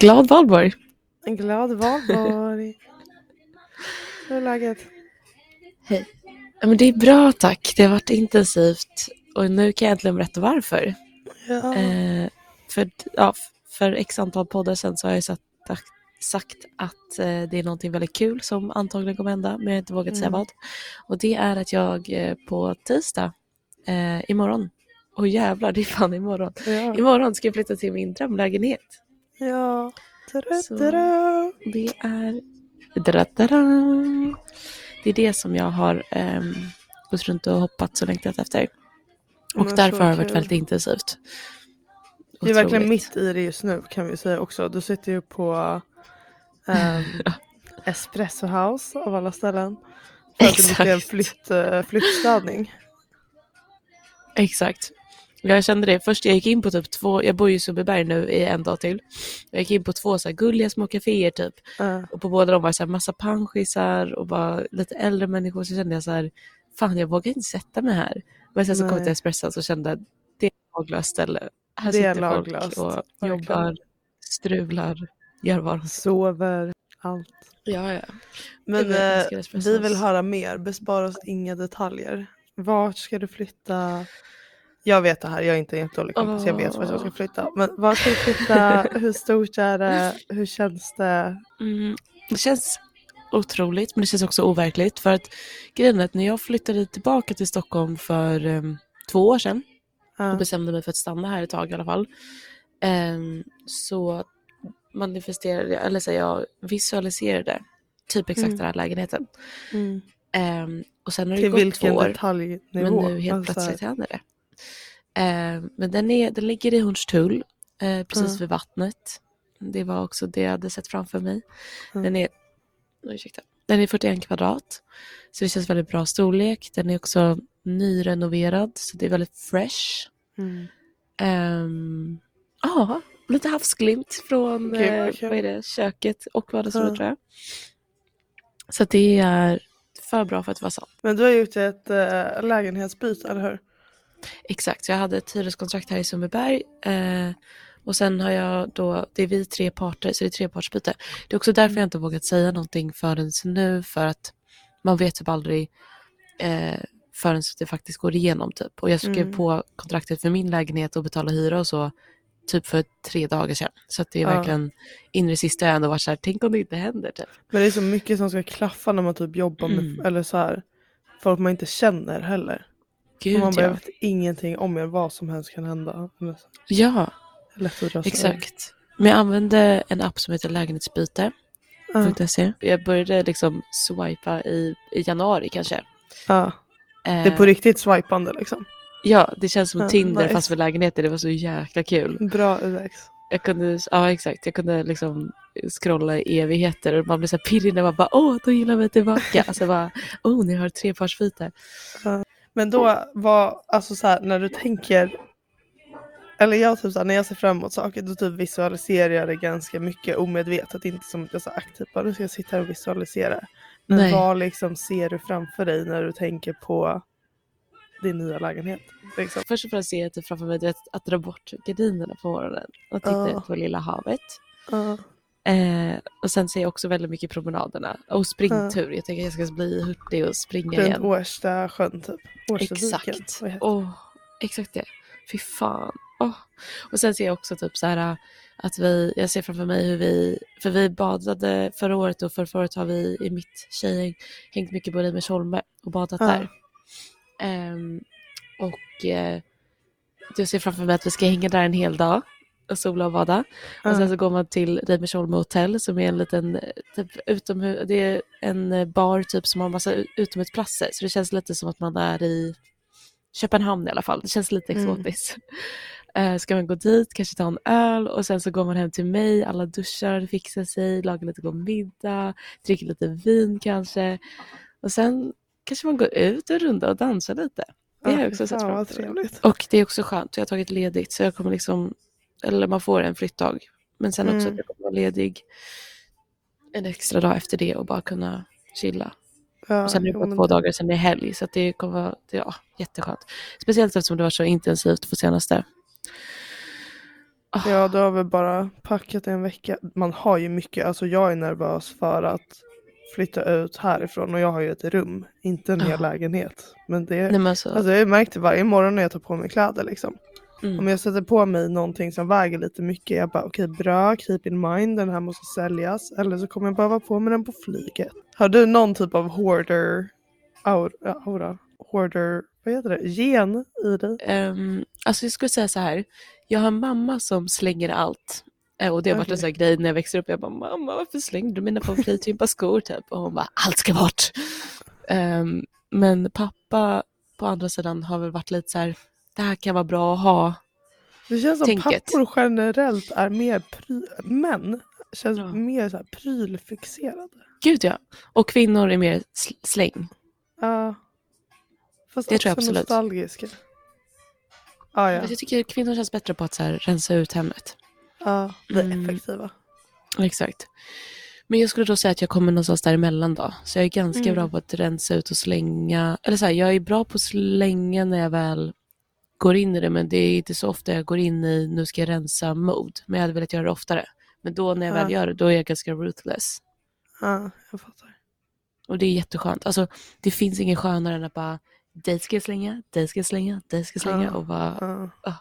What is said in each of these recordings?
Glad valborg! En glad valborg. Hur är läget? Hej. Ja, men det är bra tack. Det har varit intensivt och nu kan jag äntligen berätta varför. Ja. Eh, för, ja, för x antal poddar sedan så har jag sagt, sagt att eh, det är någonting väldigt kul som antagligen kommer hända men jag har inte vågat säga Mm. vad. Och det är att jag eh, på tisdag eh, imorgon, och jävlar det är fan imorgon, ja. imorgon ska jag flytta till min drömlägenhet. Ja. Så-. Det är... Det är det som jag har um, gått runt och hoppat och längtat efter. Och Men därför har det varit väldigt intensivt. Vi är verkligen mitt i det just nu kan vi säga också. Du sitter ju på ehm, Espresso House av alla ställen. För att det är mycket Exakt. flytt, uh, flyttstädning. Exakt. Jag kände det. Först jag gick in på typ två, jag bor ju i Sundbyberg nu i en dag till. Jag gick in på två så gulliga små kaféer typ. Uh, Och på båda de var det så här massa panschisar och bara lite äldre människor. Så kände jag så här, fan jag vågar inte sätta mig här. Men sen så kom jag Nej. till Espresso så kände jag, det är ett laglöst ställe. Här Det sitter folk laglöst, och verkligen. jobbar, strular, gör vad sover, allt. Ja, ja. Men eh, vi vill höra mer. Bespara oss inga detaljer. Vart ska du flytta? Jag vet det här, jag är inte en jättedålig kompis. Jag vet vart jag ska flytta. Men vart ska du flytta? Hur stort är det? Hur känns det? Mm, det känns otroligt men det känns också overkligt för att grejen är att när jag flyttade tillbaka till Stockholm för em, två år sedan och Ja. bestämde mig för att stanna här ett tag i alla fall em, så manifesterade jag, eller så jag visualiserade typ exakt Mm. den här lägenheten. Mm. Em, och sen har det Till gått vilken två år detaljnivå? men nu helt Alltså, plötsligt händer det. Em, men den, är, den ligger i Hornstull eh, precis Ja. vid vattnet. Det var också det jag hade sett framför mig. Mm. Den är, ursäkta. den är 41 kvadrat. Så det känns väldigt bra storlek. Den är också nyrenoverad så det är väldigt fresh. Mm. Ja, lite havsglimt från vad eh, vad är det, köket och vardagsrummet Ja. tror jag. Så det är för bra för att vara sant. Men du har gjort ett äh, lägenhetsbyte, eller hur? Exakt, så jag hade ett hyreskontrakt här i Sundbyberg. Eh, och sen har jag då, det är vi tre parter, så det är trepartsbyte. Det är också därför jag inte vågat säga någonting förrän nu, för att man vet typ aldrig eh, förrän det faktiskt går igenom typ. Och jag skrev Mm. på kontraktet för min lägenhet och betala hyra och så typ för tre dagar sedan. Så det är Ja. verkligen in i det sista jag ändå varit så här, tänk om det inte händer typ. Men det är så mycket som ska klaffa när man typ jobbar med, Mm. eller så här, folk man inte känner heller. Gud man bara, jag ja. vet ingenting om er, vad som helst kan hända. Ja, exakt. Men jag använde en app som heter lägenhetsbyte. .se. Jag började liksom swipa i, i januari kanske. Ja. Det är på riktigt swipande liksom. Ja, det känns som Ja, Tinder nice. fast för lägenheter. Det var så jäkla kul. Bra UX. Jag kunde, ja exakt, jag kunde liksom scrolla i evigheter och man blev så pirrig när man bara åh, då gillar vi tillbaka. Alltså bara, åh, ni har trepartsbyte. Men då var, alltså så här, när du tänker, eller jag typ så här, när jag ser fram emot saker då typ visualiserar jag det ganska mycket omedvetet. Inte som att jag så aktivt bara nu ska jag sitta här och visualisera. Men Nej. vad liksom ser du framför dig när du tänker på din nya lägenhet? Liksom. Först och främst ser jag typ framför mig vet, att dra bort gardinerna på morgonen och titta Ja. ut på lilla havet. Ja. Eh, och sen ser jag också väldigt mycket promenaderna och springtur. Jag tänker att jag ska bli hurtig och springa Runt igen. Årsta sjön typ. Årstaviken. Exakt. Åh, exakt det. Fy fan. Åh. Och sen ser jag också typ så här att vi, jag ser framför mig hur vi, för vi badade förra året och förra året har vi i mitt tjejgäng hängt mycket på Reimersholme och badat Ja. där. Ehm, och eh, jag ser framför mig att vi ska hänga där en hel dag och sola och bada. Ja. Och sen så går man till Reimersholme hotell som är en liten, typ utomhus, det är en eh, bar typ som har massa utomhusplatser. Så det känns lite som att man är i Köpenhamn i alla fall. Det känns lite Mm. exotiskt. Eh, ska man gå dit, kanske ta en öl och sen så går man hem till mig, alla duschar, fixar sig, lagar lite god middag, dricker lite vin kanske. Och sen kanske man går ut och runda och dansar lite. Det har jag också sett fram. Och det är också skönt, jag har tagit ledigt så jag kommer liksom, eller man får en flyttdag. Men sen också Mm. att jag kommer vara ledig en extra dag efter det och bara kunna chilla. Ja, Och sen är det bara men två dagar, sen är det helg. Så det kommer vara det, ja, jätteskönt. Speciellt eftersom det var så intensivt på senaste. Ah, Ja, du har väl bara packat en vecka. Man har ju mycket, alltså jag är nervös för att flytta ut härifrån och jag har ju ett rum, inte en hel Ja. lägenhet. Men det, nej men alltså, alltså jag märkte varje morgon när jag tar på mig kläder liksom. Mm. Om jag sätter på mig någonting som väger lite mycket, jag bara okej bra, keep in mind, den här måste säljas. Eller så kommer jag behöva på mig den på flyget. Har du någon typ av hoarder, aura, aura hoarder, vad heter det, gen i dig? Ehm, alltså jag skulle säga så här, jag har en mamma som slänger allt. Eh, Och det har varit en Okej. sån grej när jag växer upp. Jag bara, mamma varför slängde du mina favoritgympaskor typ? Och hon bara, allt ska bort. Ehm, men pappa på andra sidan har väl varit lite så här, det här kan vara bra att ha. Det känns som tänket. pappor generellt är mer, män känns Ja. mer så här prylfixerade. Gud ja. Och kvinnor är mer sl- släng. Ja. Fast Det tror jag absolut. nostalgiska. Ah, ja, Jag tycker kvinnor känns bättre på att så här, rensa ut hemmet. ja. Vi är Mm. effektiva. Exakt. Men jag skulle då säga att jag kommer någonstans däremellan då. Så jag är ganska Mm. bra på att rensa ut och slänga. Eller så här, jag är bra på att slänga när jag väl går in i det. Men det är inte så ofta jag går in i nu ska jag rensa mode. Men jag hade velat göra det oftare. Men då när jag väl Ja. gör det, då är jag ganska ruthless. Ja, jag fattar. Och det är jätteskönt. Alltså det finns ingen skönare än att bara, dig ska jag slänga, dig ska jag slänga, dig ska jag slänga. Ja. Och bara, Ja. Ah.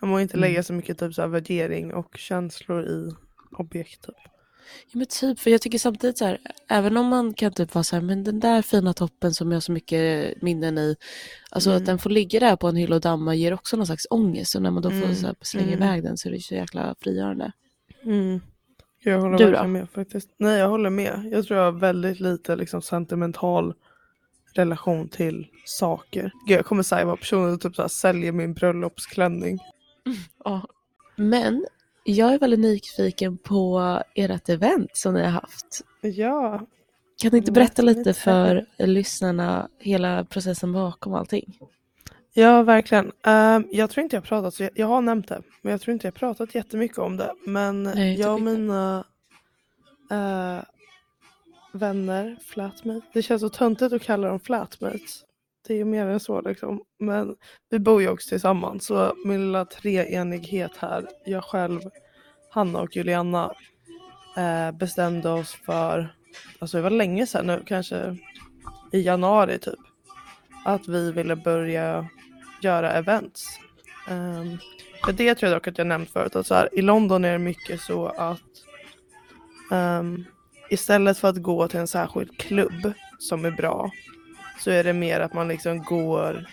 Man må inte Mm. lägga så mycket typ så värdering och känslor i objekt. Typ. Ja men typ, för jag tycker samtidigt så här, även om man kan typ vara så här, men den där fina toppen som jag har så mycket minnen i, alltså Mm. att den får ligga där på en hylla och damma ger också någon slags ångest och när man då får Mm, så här, slänga mm. iväg den så är det så jäkla frigörande. Jag håller Du då? med faktiskt. Nej, jag håller med. Jag tror jag har väldigt lite liksom, sentimental relation till saker. Gud, jag kommer säga vad personen typ så här, säljer min bröllopsklänning. Ja. Men jag är väldigt nyfiken på ert event som ni har haft. Ja, Kan ni inte berätta lite för lyssnarna hela processen bakom allting? Ja, verkligen. Ehm, jag tror inte jag pratat, jag, jag har nämnt det, men jag tror inte jag pratat jättemycket om det. Men Nej, jag och mina eh, vänner, flatmates, det känns så töntigt att kalla dem flatmates. Det är mer än så liksom. Men vi bor ju också tillsammans, så min lilla treenighet här, jag själv, Hanna och Juliana, eh, bestämde oss för, alltså det var länge sedan nu, kanske i januari typ, att vi ville börja göra events. Um, för det tror jag dock att jag nämnt förut, att så här, i London är det mycket så att um, istället för att gå till en särskild klubb som är bra så är det mer att man liksom går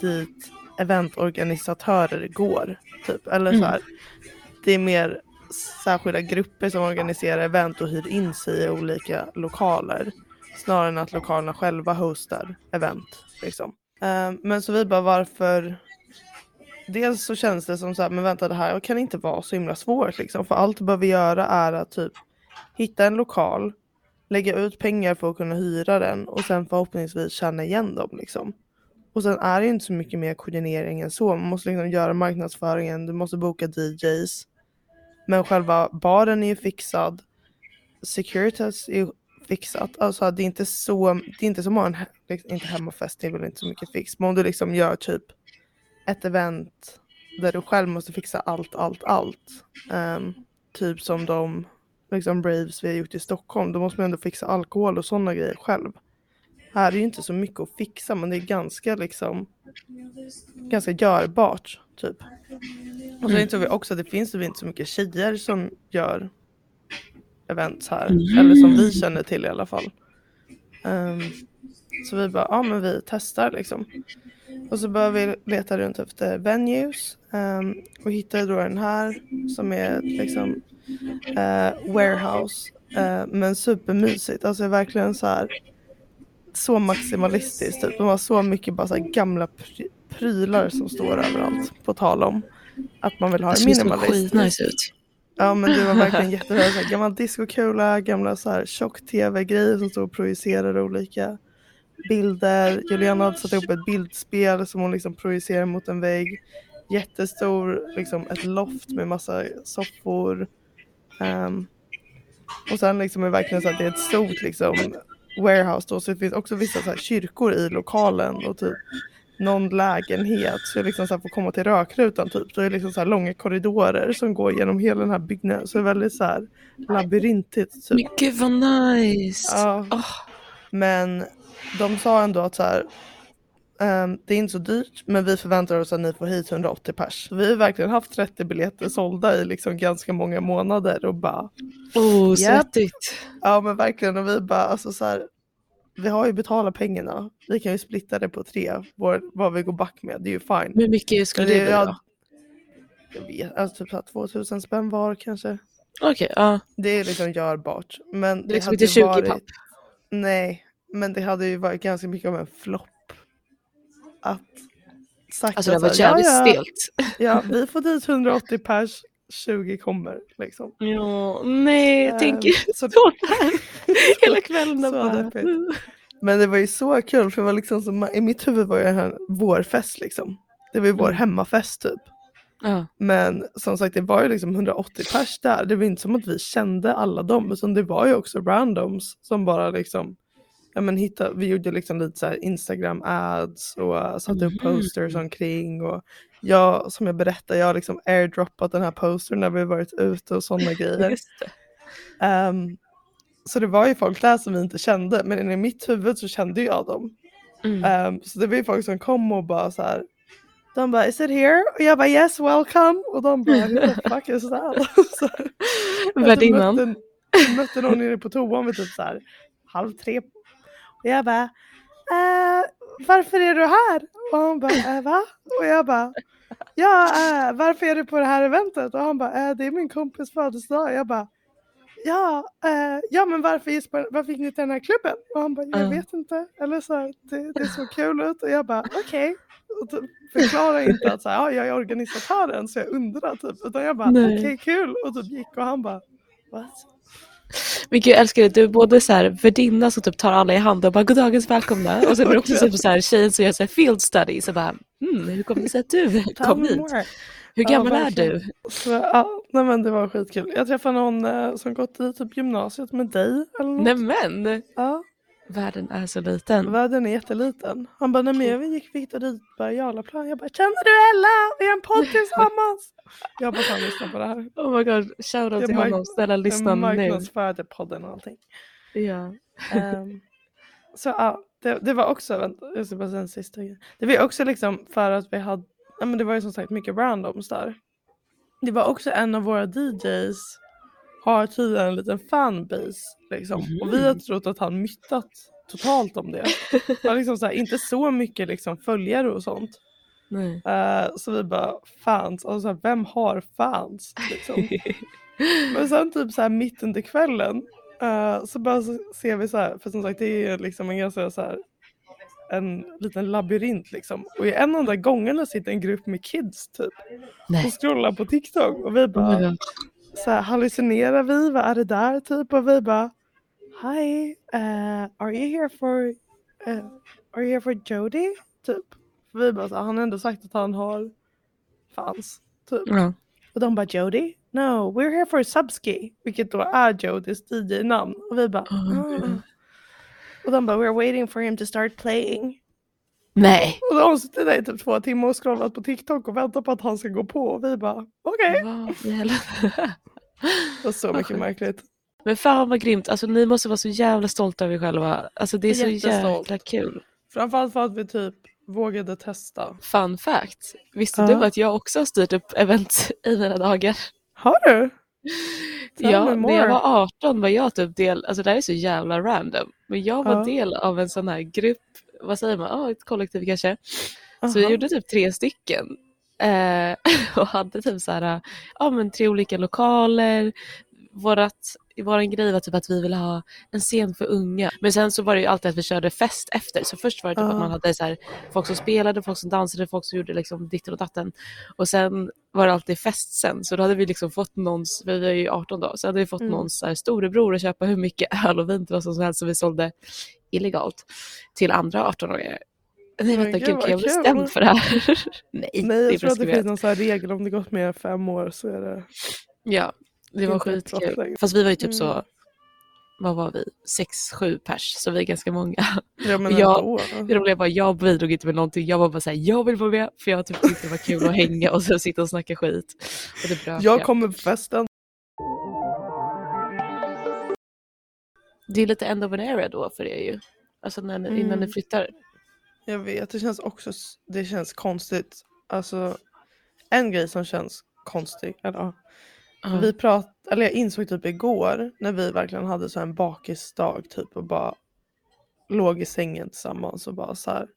dit eventorganisatörer går. Typ. Eller så Mm. här, det är mer särskilda grupper som organiserar event och hyr in sig i olika lokaler. Snarare än att lokalerna själva hostar event. Liksom. Ehm, men så vi bara varför Dels så känns det som så här, men vänta det här kan inte vara så himla svårt liksom. För allt du behöver göra är att typ hitta en lokal, lägga ut pengar för att kunna hyra den och sen förhoppningsvis känna igen dem liksom. Och sen är det inte så mycket mer koordinering än så. Man måste liksom göra marknadsföringen, du måste boka DJs. Men själva baren är ju fixad. Securitas är ju fixat. Alltså det är inte så, det är inte som liksom, en, inte hemmafest, det är väl inte så mycket fix. Men om du liksom gör typ ett event där du själv måste fixa allt, allt, allt. Um, typ som de liksom Braves vi har gjort i Stockholm. Då måste man ändå fixa alkohol och sådana grejer själv. Här är det ju inte så mycket att fixa men det är ganska liksom ganska görbart typ. Och sen tror vi också att det finns ju inte så mycket tjejer som gör events här. Mm. Eller som vi känner till i alla fall. Um, så vi bara, ja men vi testar liksom. Och så började vi leta runt efter venues um, och hittade då den här som är liksom eh, warehouse eh, men supermysigt. Alltså verkligen så här så maximalistiskt. Typ. De har så mycket bara så gamla pry- prylar som står överallt. På tal om att man vill ha Det det ser så minimalistiskt. skitnice ut. Ja men det var verkligen jättebra. Så här, gammal discokula, gamla så här tjock-tv-grejer som står och projicerar olika bilder. Juliana hade satt ihop ett bildspel som hon liksom projicerar mot en vägg. Jättestor, liksom ett loft med massa soffor. Ehm, och sen liksom är det verkligen så att det är ett stort liksom warehouse då. Så det finns också vissa så här kyrkor i lokalen och typ någon lägenhet så är det liksom så här, att komma till rökrutan typ, så är det liksom så här långa korridorer som går genom hela den här byggnaden. Så det är väldigt så här labyrintigt. Typ. Men gud vad nice! Ja. Åh, Men de sa ändå att så här, ehm, det är inte så dyrt men vi förväntar oss att ni får hit 180 pers. Vi har verkligen haft 30 biljetter sålda i liksom ganska många månader och bara oh, svettigt. Ja men verkligen och vi bara alltså så här, Vi har ju betalat pengarna. Vi kan ju splitta det på tre. Vår, vad vi går back med. Det är ju fine. Hur mycket skulle Men det bli då? Jag vet, alltså typ så här 2000 spänn var kanske. Okej, ja. Det är liksom görbart. Men Det är liksom inte ju 20 varit, papp. Nej, men det hade ju varit ganska mycket av en flopp. Att sagt Alltså det att var så här, jävligt ja, ja, stelt. Ja, vi får dit 180 pers, 20 kommer liksom. Ja, nej, jag Ehm, tänker så- där. Hela kvällen Så bara. Men det var ju så kul för det var liksom som, i mitt huvud var det här vår fest liksom. Det var ju vår Mm. hemmafest typ. Ja. Men som sagt det var ju liksom 180 pers där. Det var inte som att vi kände alla dem utan det var ju också randoms som bara liksom Ja men hitta, vi gjorde liksom lite så Instagram ads och satte upp Mhm. posters omkring och jag som jag berättade jag har liksom airdroppat den här postern när vi varit ute och sådana grejer. Det. Ehm, så det var ju folk där som vi inte kände men i mitt huvud så kände jag dem. Mm. Ehm, så det var ju folk som kom och bara så här. De bara is it here? Och jag bara yes welcome. Och de bara who the fuck is that? jag Värdinnan. mötte, mötte någon nere på toan vid typ så här halv tre. Och jag bara eh, varför är du här? Och han bara eh, va? Och jag bara ja eh, varför är du på det här eventet? Och han bara eh, det är min kompis födelsedag. Jag bara Ja, eh, ja men varför, just på, varför gick ni till den här klubben? Och han bara, jag Ja. vet inte. Eller så här, det, det såg kul ut. Och jag bara, okej. Och typ förklara inte att så här, ja, jag är organisatören så jag undrar typ. Utan jag bara, okej kul. Och typ gick och han bara, what? Men gud jag älskar det, du är både så här värdinna som typ tar alla i hand och bara goddagens välkomna och sen är det också typ så här tjejen som gör så här field study så bara mm, hur kommer det sig att du kom hit? Hur Ja, gammal är verkligen. du? Så, ja, nej men det var skitkul. Jag träffade någon eh, som gått i typ gymnasiet med dig eller något. Nämen! Ja, Världen är så liten. världen är jätteliten. Han bara, nej men jag gick vi hittade dit på Jarlaplan. Jag bara, känner du Ella? Vi har en podd tillsammans. jag bara, kan lyssna på det här. Oh my god, shoutout Jag till honom, snälla lyssna Jag nu. marknadsförde podden och allting. Ja. Ehm, så ja, det, det var också, vänta, jag ska bara säga en sista grej. Det var också liksom för att vi hade, ja men det var ju som sagt mycket randoms där. Det var också en av våra DJs har tydligen en liten fanbase liksom. Och vi har trott att han myttat totalt om det. Han liksom så här, inte så mycket liksom följare och sånt. Eh, så vi bara fans, alltså så här, vem har fans? Liksom. Men sen typ så här mitt under kvällen eh, så bara så ser vi så här, för som sagt det är liksom en ganska så här en liten labyrint liksom. Och i en av de där gångerna sitter en grupp med kids typ och Nej. scrollar på TikTok och vi Oh bara god. Så här, hallucinerar vi? Vad är det där typ? Och vi bara Hi, uh, are you here for uh, Are you here for Jody? Typ. För vi bara så här, han har ändå sagt att han har fans. Typ. Ja. Och de bara Jody? No, we're here for Subski. Vilket då är Jodys DJ-namn. Och vi bara Oh, gud. Och de bara we're waiting for him to start playing. Nej. Och de har suttit där i typ två timmar och scrollat på TikTok och väntat på att han ska gå på. Och vi bara okej. Helvete? Det var så mycket märkligt. Men fan vad grymt, alltså ni måste vara så jävla stolta över er själva. Alltså det är så jäkla kul. Framförallt för att vi typ vågade testa. Fun fact, visste Ja. du att jag också har styrt upp event i mina dagar? Har du? Tell Ja, när jag var 18 var jag typ del, alltså det här är så jävla random, men jag var Ja. del av en sån här grupp, vad säger man, ja ett kollektiv kanske. Så vi gjorde typ tre stycken. Eh, och hade typ så här, ja men tre olika lokaler. Vårat, våran grej var typ att vi ville ha en scen för unga. Men sen så var det ju alltid att vi körde fest efter. Så först var det typ Ja. att man hade så här, folk som spelade, folk som dansade, folk som gjorde liksom ditten och datten. Och sen var det alltid fest sen. Så då hade vi liksom fått någons, vi var ju 18 då, så hade vi fått Mm. någons så här, storebror att köpa hur mycket öl och vin till vad som helst som vi sålde illegalt till andra 18-åringar. Nej Men vänta, gud, gud, kan jag bli stämd för det här? Nej, Nej, det jag tror att det finns någon regel om det gått mer än fem år så är det Ja, det var skitkul. Fast vi var ju typ så Mm. vad var vi, sex, sju pers, så vi är ganska många. Ja men Jag-. Det roliga var jag bidrog inte med någonting, jag var bara såhär, jag vill vara med för jag typ tyckte det var kul att hänga och så sitta och snacka skit. Och det bröt Jag kommer på festen. Det är lite end of an era då för er ju. Alltså när, ni- innan Mm. ni flyttar. Jag vet, det känns också det känns konstigt. Alltså en grej som känns konstig, eller Ja. Vi prat, eller jag insåg typ igår när vi verkligen hade så en bakisdag typ och bara låg i sängen tillsammans och bara så här.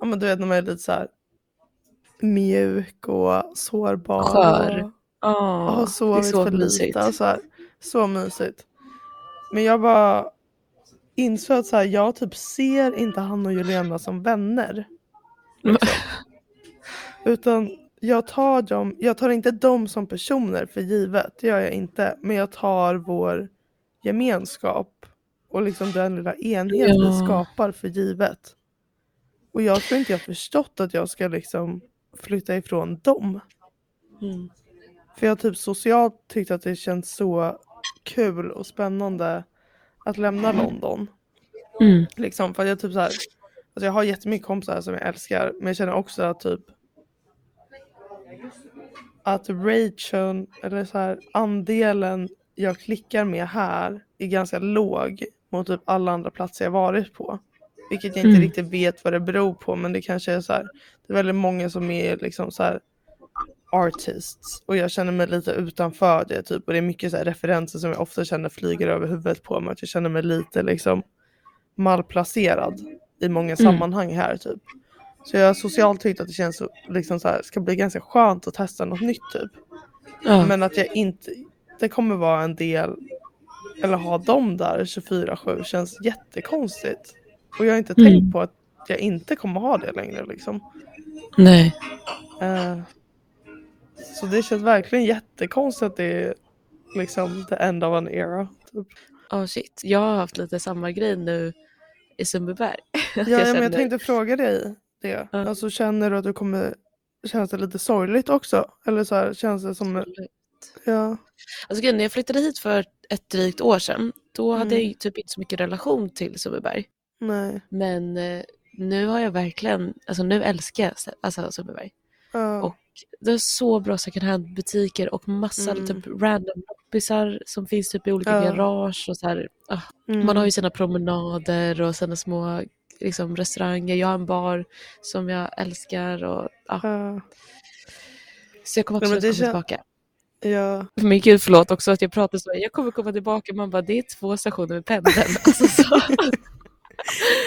Ja men du vet när man är lite så här mjuk och sårbar. Skör. Och, Ja, och har sovit så för mysigt. lite. och Så, här. så mysigt. Men jag bara insåg att så här, jag typ ser inte han och Juliana som vänner. Liksom. Utan jag tar dem, jag tar inte dem som personer för givet, det gör jag inte. Men jag tar vår gemenskap och liksom den lilla enhet vi Ja. skapar för givet. Och jag tror inte jag förstått att jag ska liksom flytta ifrån dem. Mm. För jag typ socialt tyckt att det känns så kul och spännande att lämna London. Mm. Liksom, för jag typ så här, alltså jag har jättemycket kompisar som jag älskar men jag känner också att typ att Rachel, eller så här, andelen jag klickar med här är ganska låg mot typ alla andra platser jag varit på. Vilket jag inte Mm. riktigt vet vad det beror på men det kanske är så här, det är väldigt många som är liksom så här artists och jag känner mig lite utanför det typ och det är mycket så här referenser som jag ofta känner flyger över huvudet på mig att jag känner mig lite liksom malplacerad i många Mm. sammanhang här typ. Så jag har socialt tyckt att det känns så, liksom så här, ska bli ganska skönt att testa något nytt typ. Ja. Men att jag inte, det kommer vara en del, eller ha dem där 24-7 känns jättekonstigt. Och jag har inte Mm. tänkt på att jag inte kommer ha det längre liksom. Nej. Eh, så det känns verkligen jättekonstigt att det är liksom the end of an era. Typ. Oh shit, jag har haft lite samma grej nu i Sundbyberg. Ja, jag ja, men jag tänkte fråga dig det. Ja. Alltså känner du att du kommer, känns det lite sorgligt också? Eller så här, känns det som, ja. Alltså grejen, när jag flyttade hit för ett drygt år sedan, då hade Mm. jag ju typ inte så mycket relation till Sundbyberg. Nej. Men eh, nu har jag verkligen, alltså nu älskar jag alltså, Sundbyberg. Ja. Och Det är så bra second hand butiker och massa Mm. typ random loppisar som finns typ i olika Ja. garage och så här. ah, Mm. Man har ju sina promenader och sina små liksom, restauranger. Jag har en bar som jag älskar och ja. Ja. Så jag kommer absolut det komma kän- tillbaka. ja. Men gud förlåt också att jag pratar så. Jag kommer komma tillbaka. Man bara det är två stationer med pendeln. Alltså, så.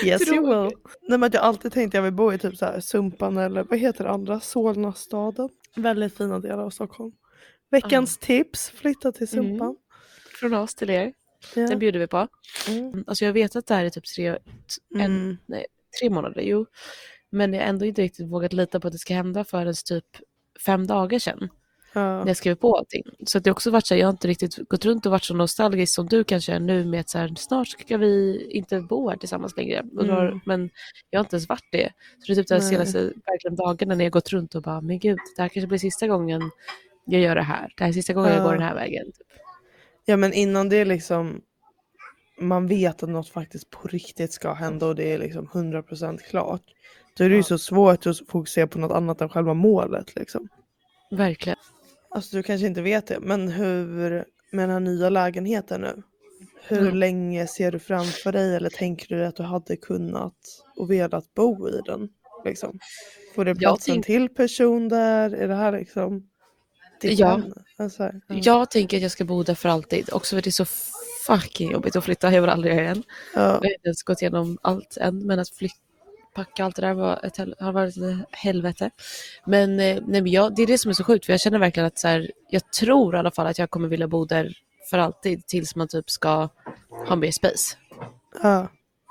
Yes you will. Nej men att jag alltid tänkt att jag vill bo i typ så här Sumpan eller vad heter det andra? Solnastaden. Väldigt fina delar av Stockholm. Veckans tips, flytta till Mm. Sumpan. Från oss till er. Ja. Den bjuder vi på. Mm. Alltså jag vet att det här är typ tre, en, Mm. tre månader. Jo. Men jag har ändå inte riktigt vågat lita på att det ska hända förrän typ fem dagar sedan. Ja. när jag skrev på allting. Så att det också varit så här, jag har inte riktigt gått runt och varit så nostalgisk som du kanske är nu med att så här, snart ska vi inte bo här tillsammans längre. Då, har- Mm. Men jag har inte ens varit det. Så det är typ de Nej. senaste verkligen dagarna när jag gått runt och bara, men gud, det här kanske blir sista gången jag gör det här. Det här är sista gången jag Ja. går den här vägen. Typ. Ja men innan det är liksom man vet att något faktiskt på riktigt ska hända och det är liksom 100% klart. Då är det ju så svårt att fokusera på något annat än själva målet liksom. Verkligen. Alltså du kanske inte vet det, men hur med den här nya lägenheten nu? Hur Ja. länge ser du framför dig eller tänker du att du hade kunnat och velat bo i den? Liksom? Får det plats en till person där? Är det här liksom Ja. hem? Alltså, ja. Jag tänker att jag ska bo där för alltid. Också för det är så fucking jobbigt att flytta. Jag vill aldrig göra igen. Ja. Jag har inte ens gått igenom allt än, men att flytta packa allt det där var ett, har varit ett helvete. Men, eh, nej, men jag, det är det som är så sjukt, för jag känner verkligen att så här, jag tror i alla fall att jag kommer vilja bo där för alltid tills man typ ska ha mer space. Ja.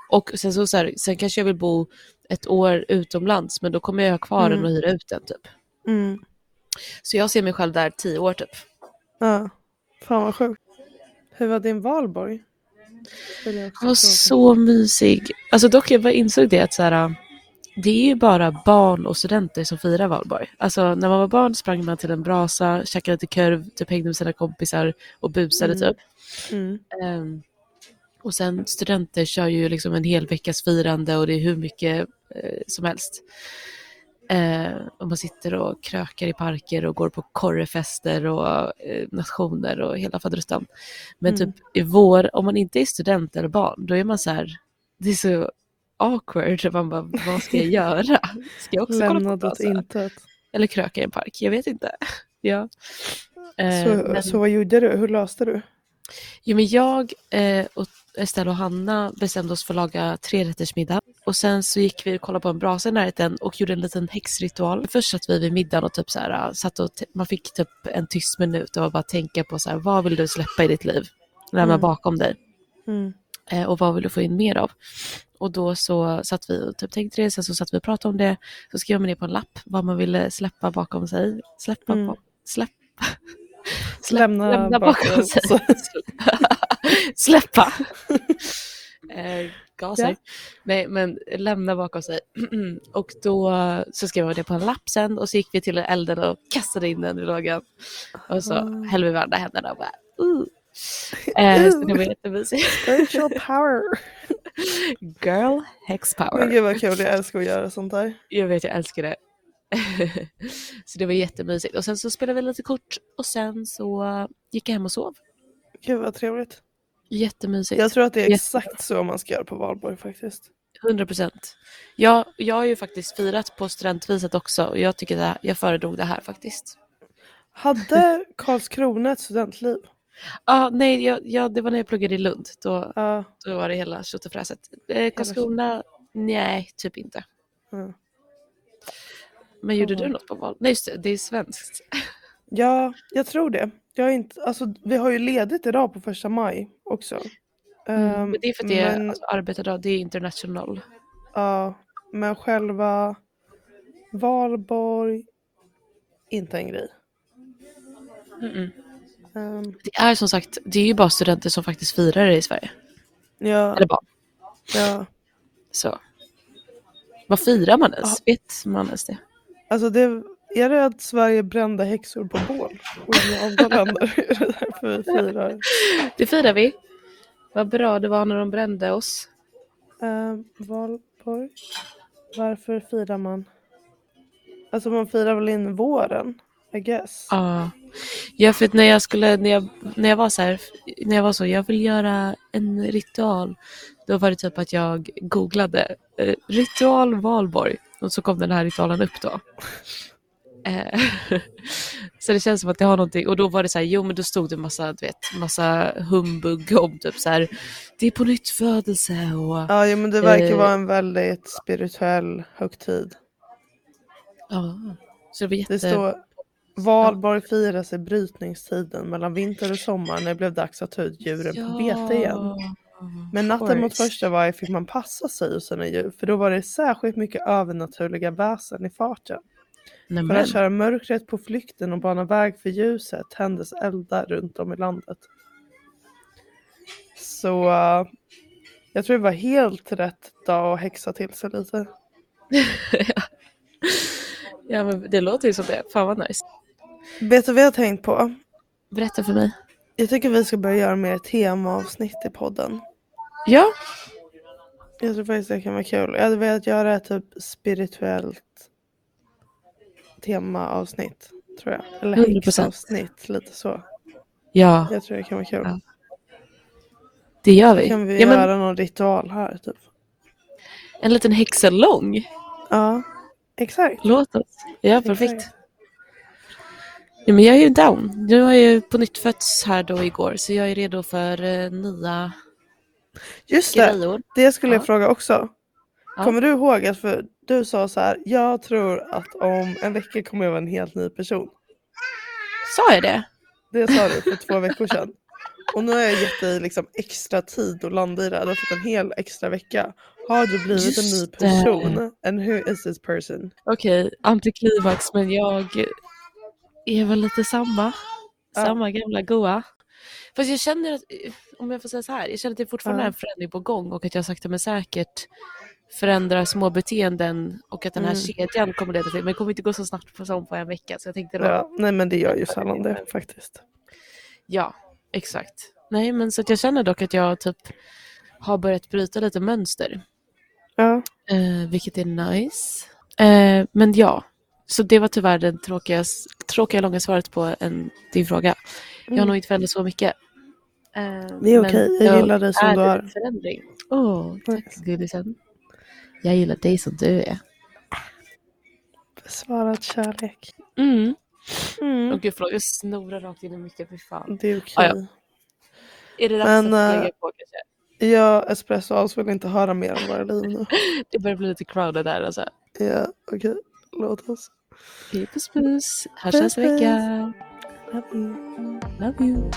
Och sen, så, så här, sen kanske jag vill bo ett år utomlands, men då kommer jag ha kvar den Mm. och hyra ut den typ. Mm. Så jag ser mig själv där tio år typ. ja. Fan vad sjukt. Hur var din valborg? Den var så mysig. Alltså dock jag insåg det att så här, det är ju bara barn och studenter som firar valborg. Alltså när man var barn sprang man till en brasa, käkade lite korv, typ hängde med sina kompisar och busade Mm. typ. Mm. Ehm, Och sen studenter kör ju liksom en hel veckas firande och det är hur mycket eh, som helst. Eh, och man sitter och krökar i parker och går på korrefester och eh, nationer och hela faderuttan. Men Mm. typ i vår, om man inte är student eller barn, då är man så här, det är så awkward. Man bara, vad ska jag göra? Ska jag också kolla på Lämnad åt intet. Eller kröka i en park? Jag vet inte. ja. Eh, Så, men- så vad gjorde du? Hur löste du? Jo, men jag eh, och Estelle och Hanna bestämde oss för att laga trerättersmiddag. Och sen så gick vi och kollade på en brasa i närheten och gjorde en liten häxritual. Först satt vi vid middagen och typ så här, äh, satt och man fick typ en tyst minut och bara tänka på så här, vad vill du släppa i ditt liv? Lämna Mm. bakom dig. Mm. Eh, och vad vill du få in mer av? Och då så satt vi och typ tänkte det, sen så satt vi och pratade om det. Så skrev man ner på en lapp vad man ville släppa bakom sig. Släppa, Mm. på, släpp, Lämna, lämna bakom sig. Släppa. eh, gaser. Ja. Nej, men lämna bakom sig. och då så skrev jag det på en lapp sen och så gick vi till elden och kastade in den i lågan. Och så Ah. hällde vi varandra händerna och bara uh. eh, Så det var jättemysigt. Spiritual power. Girl, hex Men power. gud vad kul, jag älskar att göra sånt där. Jag vet, jag älskar det. så det var jättemysigt. Och sen så spelade vi lite kort och sen så gick jag hem och sov. Gud vad trevligt. Jättemysigt. Jag tror att det är exakt så man ska göra på valborg faktiskt. 100 procent. Jag, jag har ju faktiskt firat på studentviset också och jag tycker det här, jag föredrog det här faktiskt. Hade Karlskrona ett studentliv? Ja, nej, jag, jag, det var när jag pluggade i Lund. Då, Ja. då var det hela tjottafräset. Eh, Karlskrona, nej, typ inte. ja. Men gjorde Ja. du något på val? Nej, just det, det är svenskt. Ja, jag tror det. Jag inte, alltså, vi har ju ledigt idag på första maj också. Mm. Ehm, men det är för att det är men- alltså, arbetardag, det är international. Ja, men själva valborg, inte en grej. Mm-mm. Ehm, Det är som sagt, det är ju bara studenter som faktiskt firar det i Sverige. ja, Eller barn. ja, Så. Vad firar man ens? Vet man ens det? alltså det, är det att Sverige brände häxor på bål? Och i andra länder är det därför vi firar. Det firar vi. Vad bra det var när de brände oss. Ehm, valborg, varför firar man? Alltså man firar väl in våren, I guess. Ja. Ja, för när jag skulle, när jag, när jag var så här, när jag var så, jag vill göra en ritual. Då var det typ att jag googlade eh, ritual valborg och så kom den här ritualen upp då. Eh, så det känns som att det har någonting, och då var det så här, jo men då stod det massa, du vet, massa humbug om typ så här, det är på nytt födelse och Ja, ja men det verkar Eh. vara en väldigt spirituell högtid. ja. Så det var jätte... Det står Valborg firas i brytningstiden mellan vinter och sommar när det blev dags att ta ut djuren på bete igen. Men natten mot första maj fick man passa sig och sina djur för då var det särskilt mycket övernaturliga väsen i farten. För Nämen. att köra mörkret på flykten och bana väg för ljuset tändes eldar runt om i landet. Så eh, jag tror det var helt rätt dag att häxa till sig lite. Ja men det låter ju som det. Fan vad nice. Vet du vad jag har tänkt på? Berätta för mig. Jag tycker vi ska börja göra mer temaavsnitt i podden. Ja, Jag tror faktiskt det kan vara kul. Jag hade velat göra typ spirituellt temaavsnitt. Tror jag. Eller 100%. häxavsnitt, lite så. ja Jag tror det kan vara kul. Ja. det gör vi. Kan vi ja, men, göra någon ritual här typ. en liten häxalång. Ja, exakt. Låt oss. Ja, perfekt. Exakt. Ja, men jag är ju down. Nu har jag ju på nytt fötts här då igår så jag är redo för uh, nya Just det, grejer. det skulle jag Ja. fråga också. Ja. Kommer du ihåg att för du sa så här, jag tror att om en vecka kommer jag vara en helt ny person. Sa jag det? Det sa du för två veckor sedan. Och nu har jag gett dig liksom extra tid att landa i det. här. Du har fått en hel extra vecka. Har du blivit en ny Just det. person? And who is this person? Okej, antiklimax men jag är väl lite samma. Ja. Samma gamla goa. Fast jag känner att, om jag får säga så här, jag känner att det fortfarande Ja. är en förändring på gång och att jag sakta men säkert förändrar små beteenden och att den här Mm. kedjan kommer leda till, men det kommer inte gå så snabbt på, som på en vecka. Så jag tänkte då, Ja, nej men det gör ju sällan det faktiskt. ja, exakt. Nej men så att jag känner dock att jag typ har börjat bryta lite mönster. Ja. Eh, vilket är nice. Eh, men ja, så det var tyvärr det tråkiga, tråkiga långa svaret på en, din fråga. Jag har Mm. nog inte förändrat så mycket. Eh, Det är okej, jag gillar dig som du är. förändring. Åh, tack Nice. gullisen. Jag gillar dig som du är. Besvarad kärlek. Mm. Mm. Och gud förlåt, jag snorar rakt in i micken, fy fan. Det är okej. Ah, ja. Är det dags Men, att eh, lägga på kanske? Jag, Espresso House vill inte höra mer om våra liv nu. Det börjar bli lite crowded där alltså. Ja, okej. Låt oss. Puss puss, hörs nästa vecka. Love you. Love you.